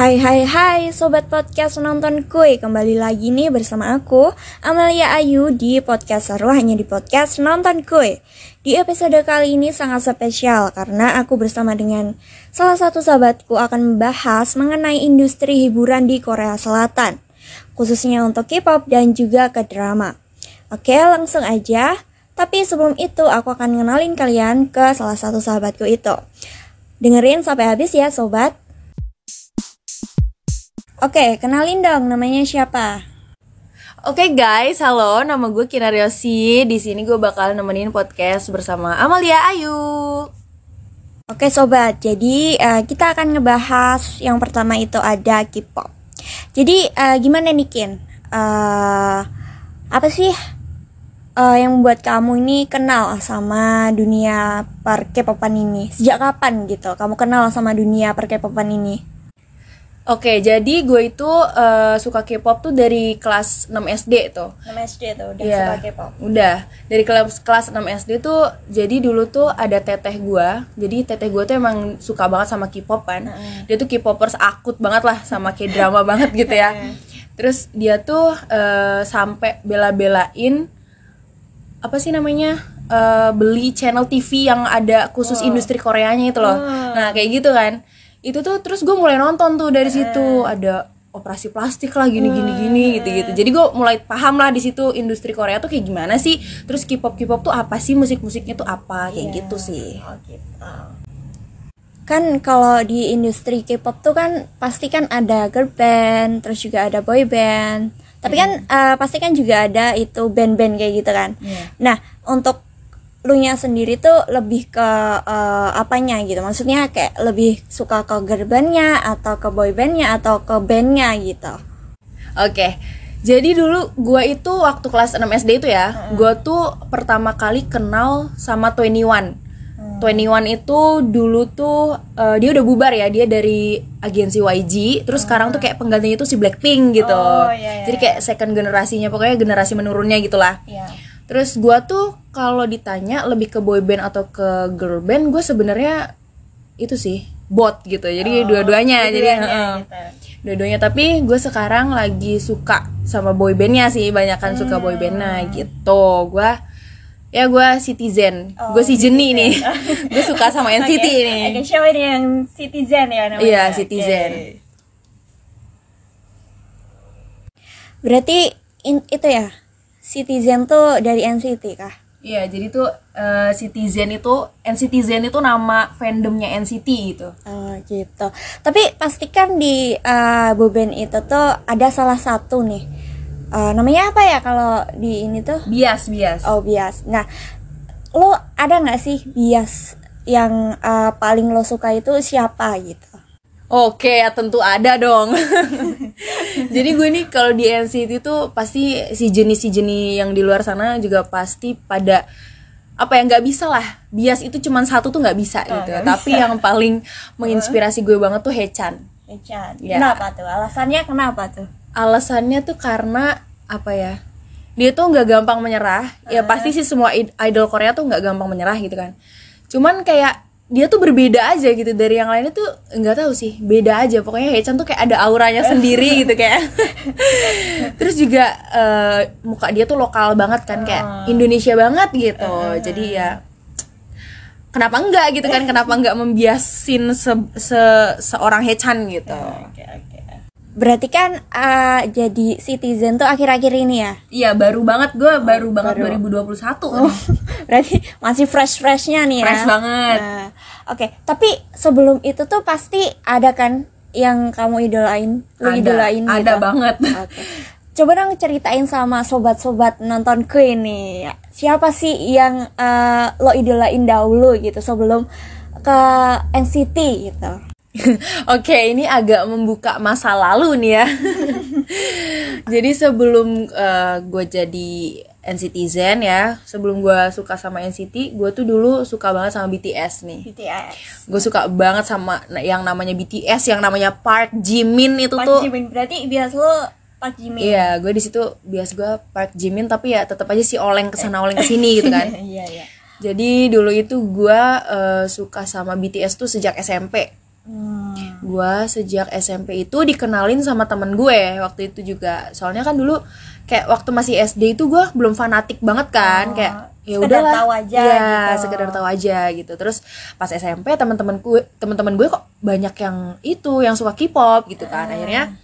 Hai hai hai sobat podcast nonton kue Kembali lagi nih bersama aku Amalia Ayu di podcast seru hanya di podcast nonton kue Di episode kali ini sangat spesial Karena aku bersama dengan salah satu sahabatku akan membahas mengenai industri hiburan di Korea Selatan Khususnya untuk K-pop dan juga ke drama. Oke langsung aja. Tapi sebelum itu aku akan ngenalin kalian ke salah satu sahabatku itu. Dengerin sampai habis ya sobat Oke, kenalin dong namanya siapa? Oke okay guys, halo, nama gue Kina Ryosi. Di sini gue bakal nemenin podcast bersama Amalia Ayu. Oke sobat, jadi uh, kita akan ngebahas yang pertama itu ada K-pop. Jadi uh, gimana nih Kin? Uh, apa sih uh, yang membuat kamu ini kenal sama dunia per K-popan ini? Sejak kapan gitu kamu kenal sama dunia per K-popan ini? Oke, jadi gue itu uh, suka K-pop tuh dari kelas 6 SD tuh. 6 SD tuh udah yeah, suka K-pop. Udah. Dari kelas kelas 6 SD tuh jadi dulu tuh ada teteh gue. Jadi teteh gue tuh emang suka banget sama K-pop kan. Mm. Dia tuh K-popers akut banget lah sama K-drama banget gitu ya. Terus dia tuh uh, sampai bela-belain apa sih namanya? Uh, beli channel TV yang ada khusus oh. industri Koreanya itu loh. Oh. Nah, kayak gitu kan itu tuh terus gue mulai nonton tuh dari situ. Ada operasi plastik lah gini gini gini gitu gitu jadi gue mulai paham lah di situ industri Korea tuh kayak gimana sih. Terus K-pop K-pop tuh apa sih? Musik musiknya tuh apa? Kayak yeah. gitu sih. Oh, gitu. kan kalau di industri K-pop tuh kan pasti kan ada girl band terus juga ada boy band. Tapi kan uh, pasti kan juga ada itu band-band kayak gitu kan. Yeah. nah untuk lu nya sendiri tuh lebih ke uh, apanya gitu maksudnya kayak lebih suka ke gerbannya atau ke boybandnya atau ke bandnya gitu oke okay. jadi dulu gue itu waktu kelas 6 SD itu ya hmm. gue tuh pertama kali kenal sama 21 hmm. 21 itu dulu tuh uh, dia udah bubar ya dia dari agensi YG terus hmm. sekarang tuh kayak penggantinya itu si Blackpink gitu oh, iya, iya. jadi kayak second generasinya pokoknya generasi menurunnya gitulah yeah Terus gue tuh kalau ditanya lebih ke boy band atau ke girl band, gue sebenarnya itu sih bot gitu. Jadi oh, dua-duanya. Jadi uh, gitu. dua-duanya. Tapi gue sekarang lagi suka sama boy bandnya sih, banyak kan hmm. suka boy bandnya gitu. Gue ya gue citizen, oh, gue si Jenny nih, gue suka sama NCT okay. nih. Oke, okay, siapa ini yang citizen ya namanya? Iya citizen. Okay. Berarti in, itu ya Citizen tuh dari NCT kah? Iya, jadi tuh uh, Citizen itu NCTzen itu nama fandomnya NCT gitu. Oh, gitu. Tapi pastikan di uh, boben itu tuh ada salah satu nih. Uh, namanya apa ya kalau di ini tuh? Bias, bias. Oh, bias. Nah, lo ada nggak sih bias yang uh, paling lo suka itu siapa gitu? Oke, ya tentu ada dong. Jadi gue nih kalau di NCT itu pasti si jenis si jenis yang di luar sana juga pasti pada apa yang nggak bisa lah. Bias itu cuma satu tuh nggak bisa oh, gitu. Gak Tapi bisa. yang paling menginspirasi gue banget tuh Hechan. Hechan. Ya. Kenapa tuh? Alasannya kenapa tuh? Alasannya tuh karena apa ya? Dia tuh nggak gampang menyerah. Uh. Ya pasti sih semua idol Korea tuh nggak gampang menyerah gitu kan. Cuman kayak dia tuh berbeda aja gitu. Dari yang lainnya tuh nggak tahu sih. Beda aja. Pokoknya Hechan tuh kayak ada auranya sendiri gitu kayak. Terus juga uh, muka dia tuh lokal banget kan. Kayak ah. Indonesia banget gitu. Uh. jadi ya kenapa enggak gitu kan? Kenapa enggak membiasin se, se seorang Hechan gitu. Okay, okay. Berarti kan uh, jadi citizen tuh akhir-akhir ini ya? Iya, baru banget gue oh, baru banget baru. 2021. Oh, berarti masih fresh-freshnya nih ya. Fresh banget. Nah, Oke, okay. tapi sebelum itu tuh pasti ada kan yang kamu idolain, lu ada, idolain ada gitu. banget. Okay. Coba dong ceritain sama sobat-sobat nonton ke ini. Siapa sih yang uh, lo idolain dahulu gitu sebelum ke NCT gitu? Oke, ini agak membuka masa lalu nih ya. jadi sebelum uh, gue jadi NCTzen ya, sebelum gue suka sama NCT, gue tuh dulu suka banget sama BTS nih. BTS. Gue suka banget sama yang namanya BTS, yang namanya Park Jimin itu Park tuh. Park Jimin berarti bias lo Park Jimin. Iya, gue di situ bias gue Park Jimin, tapi ya tetap aja sih oleng ke sana oleng ke sini gitu kan. Iya iya. Jadi dulu itu gue uh, suka sama BTS tuh sejak SMP Hmm. gue sejak SMP itu dikenalin sama temen gue waktu itu juga. Soalnya kan dulu kayak waktu masih SD itu gue belum fanatik banget kan Oh, kayak ya udahlah. tahu aja ya gitu. sekedar tahu aja gitu. Terus pas SMP teman-teman gue teman-teman gue kok banyak yang itu yang suka K-pop gitu kan. Akhirnya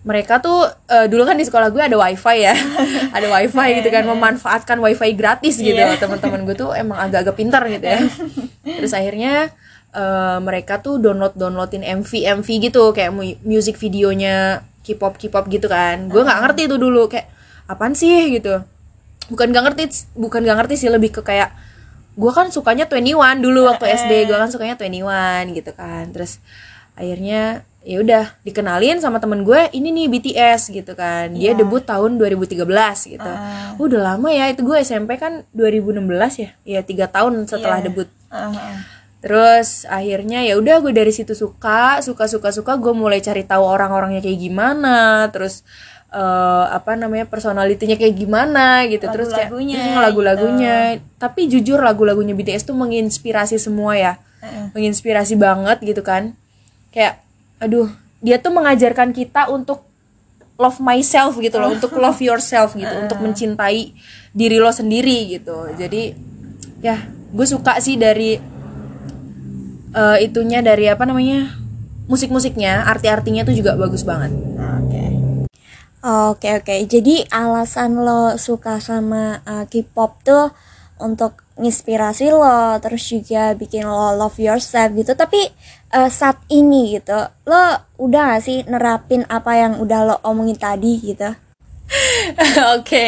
mereka tuh eh, dulu kan di sekolah gue ada wifi ya. Ada wifi gitu kan memanfaatkan wifi gratis gitu. Iya. teman-teman gue tuh emang agak-agak pintar gitu ya. Terus akhirnya eh, mereka tuh download downloadin MV MV gitu kayak mu- music videonya K-pop K-pop gitu kan. Gue nggak ngerti tuh dulu kayak apaan sih gitu. Bukan gak ngerti bukan gak ngerti sih lebih ke kayak gue kan sukanya 21 dulu waktu SD gue kan sukanya 21 gitu kan. Terus akhirnya ya udah dikenalin sama temen gue ini nih BTS gitu kan. Dia debut tahun 2013 gitu. Oh, udah lama ya itu gue SMP kan 2016 ya? Ya tiga tahun setelah Iya. debut. Ah, ah. Terus akhirnya ya udah gue dari situ suka, suka suka suka gue mulai cari tahu orang-orangnya kayak gimana, terus eh, apa namanya personalitinya kayak gimana gitu, terus kayak Lagu-lagunya hmm, lagu-lagunya. Tapi jujur lagu-lagunya BTS tuh menginspirasi semua ya, Heeh. menginspirasi banget gitu kan. Kayak, aduh, dia tuh mengajarkan kita untuk love myself gitu loh, untuk love yourself gitu, untuk mencintai diri lo sendiri gitu. Jadi ya gue suka sih dari eh, itunya dari apa namanya musik-musiknya arti-artinya tuh juga bagus banget Oke. Oke oke. Jadi alasan lo suka sama uh, K-pop tuh untuk nginspirasi lo, terus juga bikin lo love yourself gitu. Tapi uh, saat ini gitu, lo udah gak sih nerapin apa yang udah lo omongin tadi gitu? oke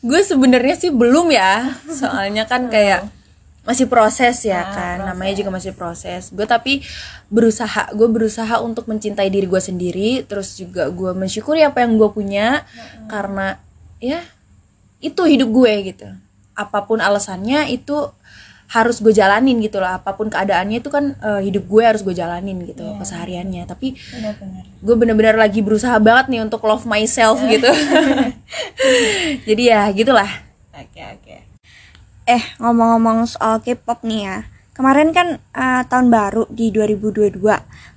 gue sebenarnya sih belum ya soalnya kan kayak masih proses ya kan. namanya juga masih proses. Gue tapi berusaha gue berusaha untuk mencintai diri gue sendiri terus juga gue mensyukuri apa yang gue punya karena ya itu hidup gue gitu. Apa pun alasannya itu harus gue jalanin gitu loh. Apa pun keadaannya itu kan eh, hidup gue harus gue jalanin gitu kesehariannya. Tapi gue bener-bener lagi berusaha banget nih untuk love myself gitu. Jadi ya gitulah. Oke oke. Eh ngomong-ngomong soal K-pop nih ya, kemarin kan uh, tahun baru di 2022.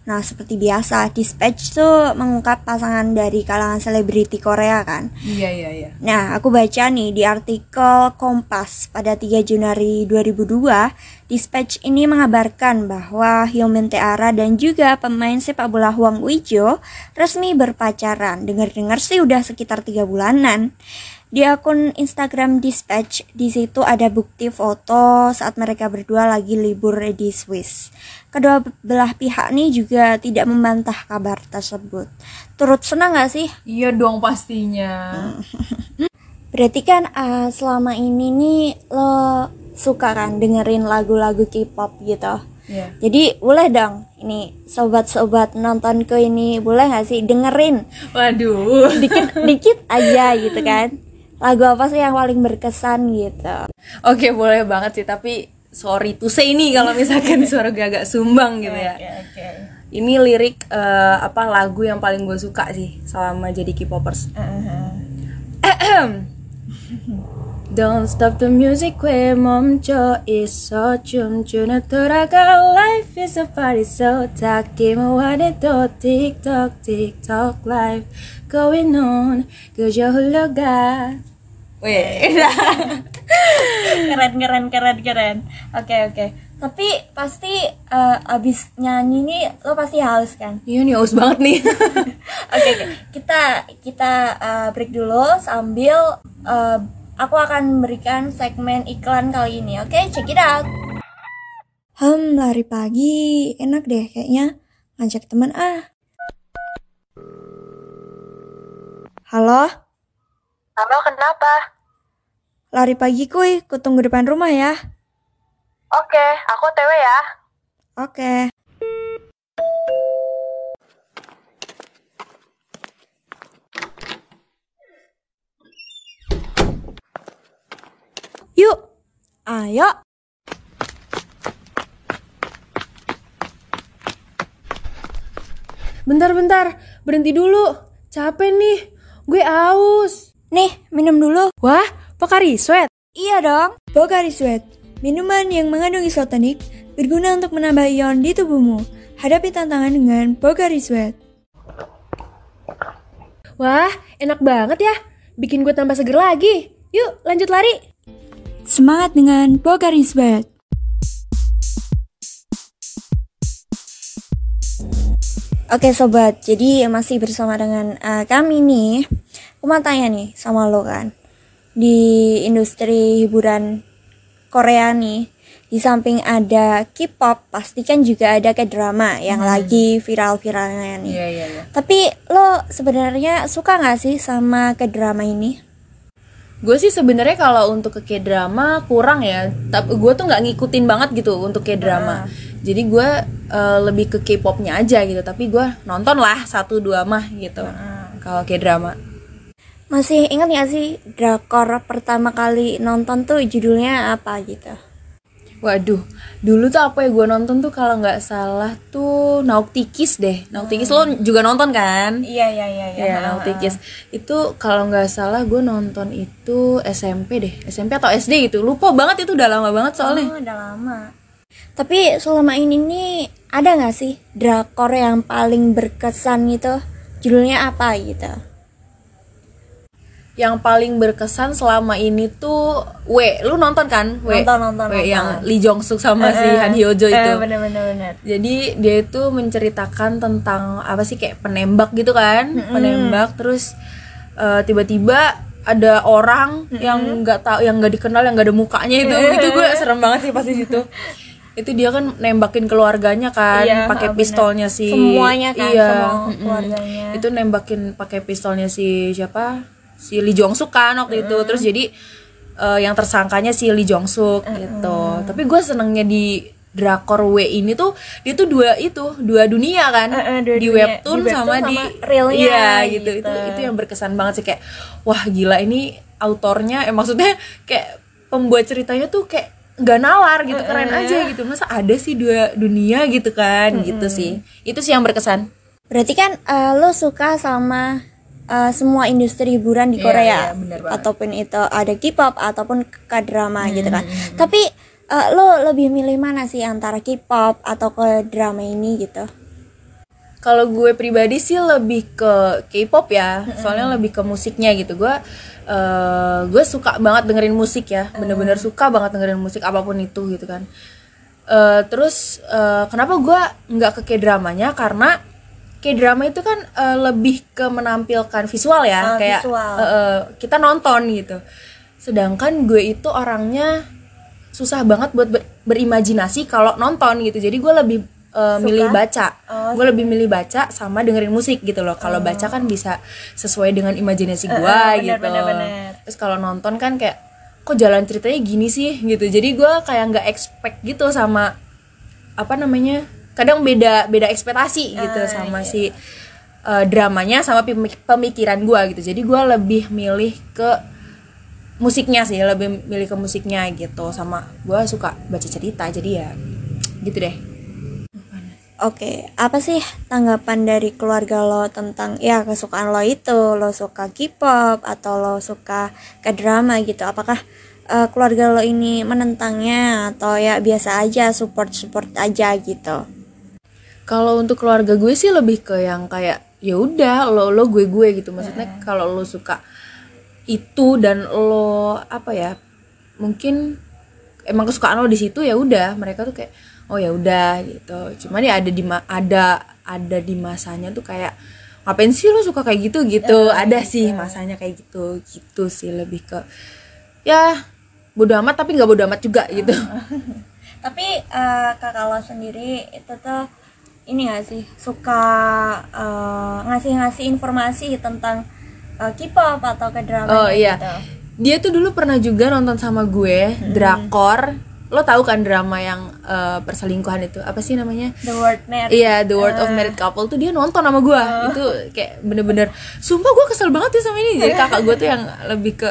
Nah seperti biasa, Dispatch tuh mengungkap pasangan dari kalangan selebriti Korea kan. iya iya iya Nah, aku baca nih di artikel Kompas pada 3 Januari 2002, Dispatch ini mengabarkan bahwa Hyomin Teara dan juga pemain sepak bola Hwang Uijo resmi berpacaran. Dengar-dengar sih udah sekitar tiga bulanan. Di akun Instagram Dispatch, di situ ada bukti foto saat mereka berdua lagi libur di Swiss. Kedua belah pihak nih juga tidak membantah kabar tersebut. Turut senang gak sih iya dong pastinya Berarti kan uh, selama ini nih lo suka kan dengerin lagu-lagu K-pop gitu. Iya. Jadi boleh dong ini sobat-sobat nontonku ini boleh nggak sih dengerin waduh dikit dikit aja gitu kan. Lagu apa sih yang paling berkesan gitu. oke boleh banget sih tapi sorry to say nih kalau misalkan suara gue agak sumbang gitu ya oke. ini lirik eh, apa lagu yang paling gue suka sih selama jadi K-popers Don't stop the music 왜 멈춰 있어 춤추는 돌아가 Life is a party so 닦기만 원해도 틱톡 틱톡 life going on 그저 흘러가 Weh, keren keren keren keren. Oke oke. Tapi pasti eh, abis nyanyi nih lo pasti haus kan? iya nih haus banget nih Oke, oke. kita kita uh, break dulu sambil uh, aku akan memberikan segmen iklan kali ini. Oke, check it out. Hmm, lari pagi enak deh kayaknya ngajak teman ah. Halo, Halo, kenapa? lari pagi kuy, kutunggu depan rumah ya. Oke, aku TW ya. Oke. Yuk, ayo. Bentar-bentar, berhenti dulu Capek nih, gue aus Nih, minum dulu. Wah, Pocari Sweat Iya dong. Pocari Sweat, minuman yang mengandung isotonik berguna untuk menambah ion di tubuhmu. Hadapi tantangan dengan Pocari Sweat. Wah, enak banget ya. Bikin gue tambah seger lagi. Yuk, lanjut lari. Semangat dengan Pocari Sweat. Oke sobat, jadi masih bersama dengan uh, kami nih. Aku mau tanya nih sama lo kan. Di industri hiburan Korea nih, di samping ada K-pop, pasti kan juga ada kayak drama yang lagi viral-viralnya nih. Iya, iya, iya. Tapi lo sebenarnya suka nggak sih sama ke drama ini? Gue sih sebenarnya kalau untuk ke K-drama kurang ya. Tapi gue tuh nggak ngikutin banget gitu untuk K-drama. Jadi gue eh, lebih ke K-popnya aja gitu. Tapi gue nonton lah satu dua mah gitu. Kalau K-drama. Masih ingat nggak sih drakor pertama kali nonton tuh judulnya apa gitu? Waduh, dulu tuh apa ya gue nonton tuh kalau nggak salah tuh Nautikis deh. Nautikis lo juga nonton kan? Iya iya iya Ya, Nautikis. Itu kalau nggak salah gue nonton itu SMP deh, SMP atau SD gitu. Lupa banget itu udah lama banget soalnya. Oh, udah lama. Tapi selama ini nih ada nggak sih drakor yang paling berkesan gitu? Judulnya apa gitu? Yang paling berkesan selama ini tuh W, lu nonton kan? W, Nonton, nonton, W nonton. yang Lee Jong Suk sama si Han Hyo Jo itu. bener bener bener. Jadi dia itu menceritakan tentang apa sih kayak penembak gitu kan, penembak terus eh, tiba-tiba ada orang yang nggak tahu, yang nggak dikenal, yang nggak ada mukanya itu, itu gue serem banget sih pasti situ. itu dia kan nembakin keluarganya kan, Iya, pakai pistolnya si Semuanya kan, iya, semua keluarganya. Itu nembakin pakai pistolnya si siapa? Si Lee Jong Suk kan waktu itu. Terus jadi eh, yang tersangkanya si Lee Jong Suk gitu. Tapi gue senengnya di drakor W ini tuh dia tuh dua itu dua dunia kan Eh, eh, dua di, dunia. webtoon Di webtoon sama, sama di realnya iya gitu. gitu. itu itu yang berkesan banget sih kayak wah gila ini autornya eh maksudnya kayak pembuat ceritanya tuh kayak nggak nalar gitu keren aja gitu masa ada sih dua dunia gitu kan gitu sih itu sih yang berkesan Berarti kan eh, lo suka sama eh, semua industri hiburan di Iya, Korea, iya, bener banget. ataupun itu ada K-pop ataupun K-drama gitu kan. Tapi eh, lo lebih milih mana sih antara K-pop atau ke drama ini gitu? Kalau gue pribadi sih lebih ke K-pop ya, soalnya lebih ke musiknya gitu. Gue eh, gue suka banget dengerin musik ya, bener-bener suka banget dengerin musik apa pun itu gitu kan. Eh, terus eh, kenapa gue nggak ke K-dramanya? Karena K-drama itu kan eh, lebih ke menampilkan visual ya, Ah, kayak visual. eh, eh, kita nonton gitu. Sedangkan gue itu orangnya susah banget buat ber- berimajinasi kalau nonton gitu. Jadi gue lebih eh, milih baca. Oh, gue lebih milih baca sama dengerin musik gitu loh. Kalau baca kan bisa sesuai dengan imajinasi gue bener, gitu. bener, bener. Terus kalau nonton kan kayak kok jalan ceritanya gini sih gitu. Jadi gue kayak nggak expect gitu sama apa namanya? Kadang beda beda ekspektasi gitu sama si eh, dramanya sama pemik- pemikiran gue gitu. Jadi gue lebih milih ke musiknya sih, lebih milih ke musiknya gitu. Sama gue suka baca cerita. Jadi ya gitu deh. Oke, apa sih tanggapan dari keluarga lo tentang ya kesukaan lo itu? Lo suka K-pop atau lo suka ke drama gitu? Apakah eh, keluarga lo ini menentangnya atau ya biasa aja support-support aja gitu? Kalau untuk keluarga gue sih lebih ke yang kayak ya udah lo lo gue gue gitu. Maksudnya kalau lo suka itu dan lo apa ya? Mungkin emang kesukaan lo di situ ya udah mereka tuh kayak oh ya udah gitu. Cuman ya ada di ma- ada ada di masanya tuh kayak ngapain sih lo suka kayak gitu gitu. ada sih masanya kayak gitu gitu sih lebih ke ya bodo amat tapi nggak bodo amat juga gitu. Tapi eh, kakak lo sendiri itu tuh ini gak sih suka eh, ngasih-ngasih informasi tentang eh, K-pop atau ke drama Oh iya. gitu? Dia tuh dulu pernah juga nonton sama gue drakor. Lo tahu kan drama yang eh, perselingkuhan itu apa sih namanya? The Word Married. Iya, The World of Married Couple tuh dia nonton sama gue. Itu kayak bener-bener, sumpah gue kesel banget ya sama ini. Jadi kakak gue tuh yang lebih ke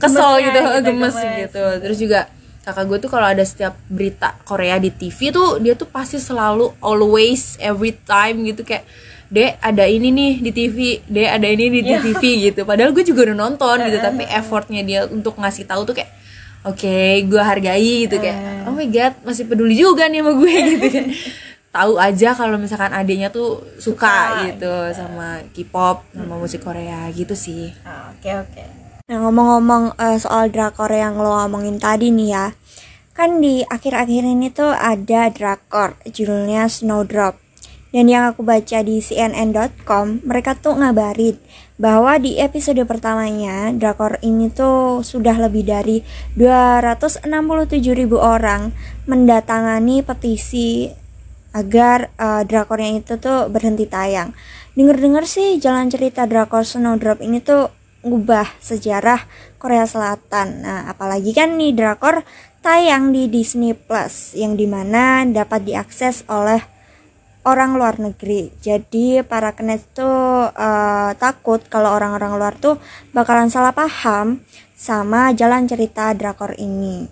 kesel Gemesnya gitu, gitu, gemes, gemes. gitu. Terus juga kakak gue tuh kalau ada setiap berita Korea di TV tuh dia tuh pasti selalu always every time gitu kayak Dek ada ini nih di TV, Dek ada ini di TV gitu. Padahal gue juga udah nonton gitu, tapi effortnya dia untuk ngasih tahu tuh kayak oke gue hargai gitu kayak oh my god masih peduli juga nih sama gue gitu kan tahu aja kalau misalkan adiknya tuh suka, Suka, gitu sama K-pop sama musik Korea gitu sih. Oke oke. Nah ngomong-ngomong eh, soal drakor yang lo ngomongin tadi nih ya, kan di akhir-akhir ini tuh ada drakor judulnya Snowdrop. Dan yang aku baca di cnn.com, mereka tuh ngabarin bahwa di episode pertamanya drakor ini tuh sudah lebih dari 267 ribu orang mendatangani petisi agar eh, drakornya itu tuh berhenti tayang. Dengar-dengar sih jalan cerita drakor Snowdrop ini tuh ngubah sejarah Korea Selatan. Nah, apalagi kan nih drakor tayang di Disney Plus yang di mana dapat diakses oleh orang luar negeri. Jadi para kenet tuh eh, takut kalau orang-orang luar tuh bakalan salah paham sama jalan cerita drakor ini.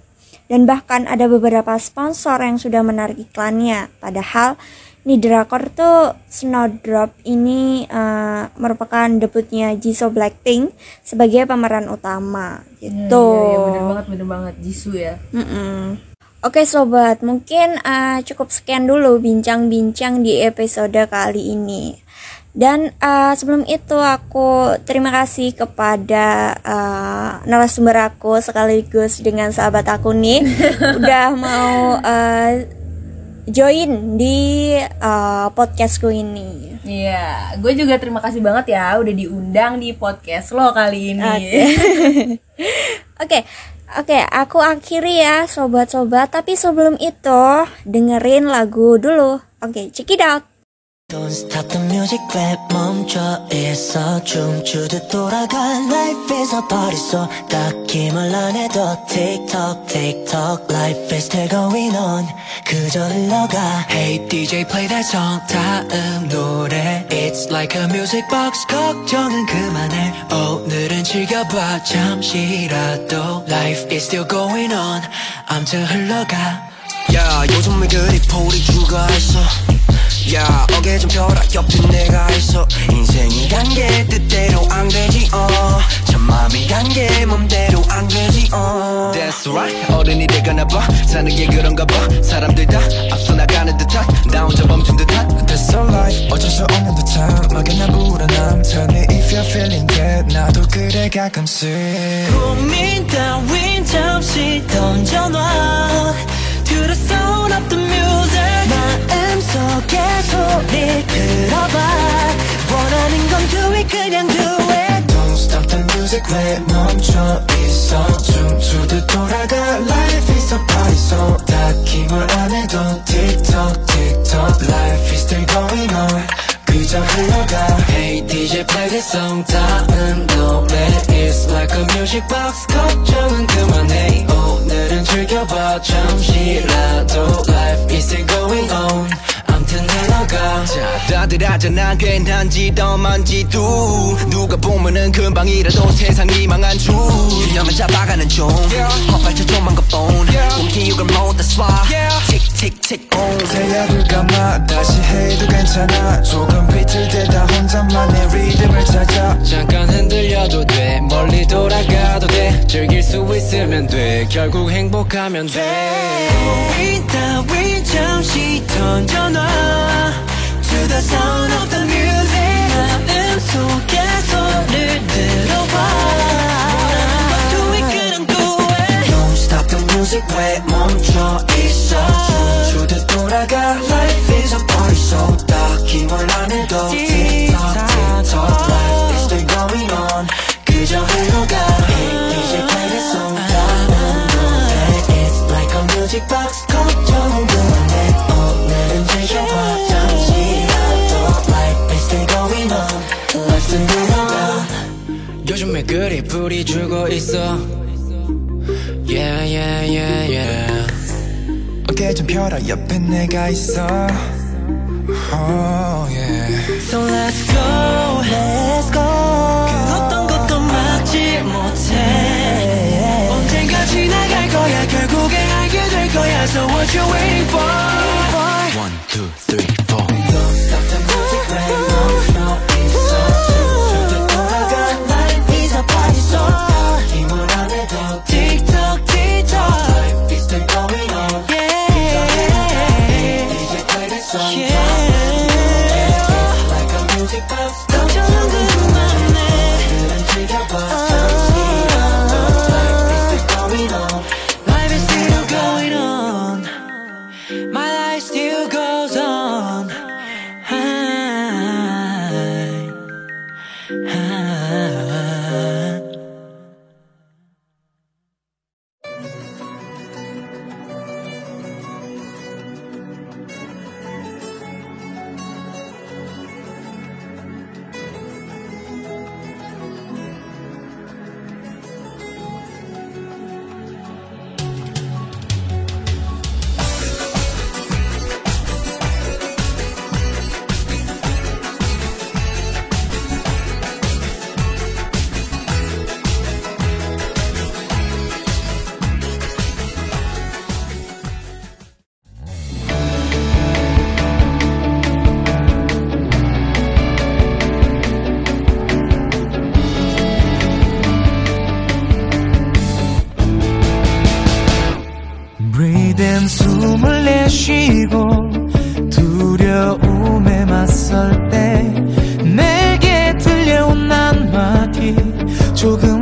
Dan bahkan ada beberapa sponsor yang sudah menarik iklannya. Padahal nih drakor tuh Snowdrop ini eh, merupakan debutnya Jisoo Blackpink sebagai pemeran utama gitu. Iya, bener banget bener banget Jisoo ya Mm-mm. Oke sobat, mungkin uh, cukup sekian dulu bincang-bincang di episode kali ini. Dan uh, sebelum itu aku terima kasih kepada uh, narasumber aku sekaligus dengan sahabat aku nih udah mau uh, join di uh, podcastku ini. Iya, gue juga terima kasih banget ya udah diundang di podcast lo kali ini. Oke, oke, aku akhiri ya sobat-sobat. Tapi sebelum itu dengerin lagu dulu. Oke, check it out. Don't stop the music 왜 멈춰 있어 춤추듯 돌아가 Life is a party so 딱히 말안 해도 TikTok TikTok Life is still going on 그저 흘러가 Hey DJ play that song 다음 노래 It's like a music box 걱정은 그만해 오늘은 즐겨봐 잠시라도 Life is still going on 암튼 흘러가 야 요즘 왜 그리 풀이 죽어있어 야 어깨 좀 펴라. 옆에 내가 있어. 인생이 간게 뜻대로 안 되지 어참 마음이 간게 맘대로 안 되지 어. That's right. 어른이 되거나 봐. 사는 게 그런가 봐. 사람들 다 앞서 나가는 듯한 나 혼자 멈춘 듯한. That's so life. 어쩔 수 없는 듯한. 막연한 불안함. Tell me if you're feeling that 나도 그래 가끔씩. 고민 따윈 잠시 던져놔. To the sound of the music 마음속에 소리 들어봐 원하는 건 do it 그냥 do it Don't stop the music 왜 멈춰 있어 춤추듯 돌아가 Life is a party so 딱히 뭘안 해도 TikTok TikTok Life is still going on 그저 흘러가 Hey DJ play this song 다음 노래 It's like a music box 걱정은 그만해 오늘은 즐겨봐 잠시라도 Life is still going on 흘러가 자, 다들 하잖아 괜한지 더만지도. 누가 보면은 금방이라도 세상이 망한 줄 균형을 잡아가는 중 헛발쳐 좀만 것뿐 꿈기육을 못다 쏴 틱틱틱 온 새벽을 감아 다시 해도 괜찮아. 조금 비틀대다 혼자만의 리듬을 찾아. 잠깐 흔들려도 돼. 멀리 돌아가도 돼. 즐길 수 있으면 돼. 결국 행복하면 돼. 고민 따윈 잠시 던져놔. To the sound of the music. 마음속에 소리를 들어봐 the music 왜 멈춰 있어 춤추듯 돌아가 Life is a party so 딱히 뭘 안 해도 TikTok TikTok Life is still going on 그저 흘러가 Hey DJ play this song 다음 노래 It's like a music box 걱정은 그만해 오늘은 즐겨봐 잠시라도 Life is still going on Life still going on 요즘에 그리 불이 죽어 있어 좀 펴라 옆에 내가 있어 Oh yeah So let's go Let's go 그 어떤 것도 막지 못해 언젠가 지나갈 거야 결국에 알게 될 거야 So what you waiting for 조금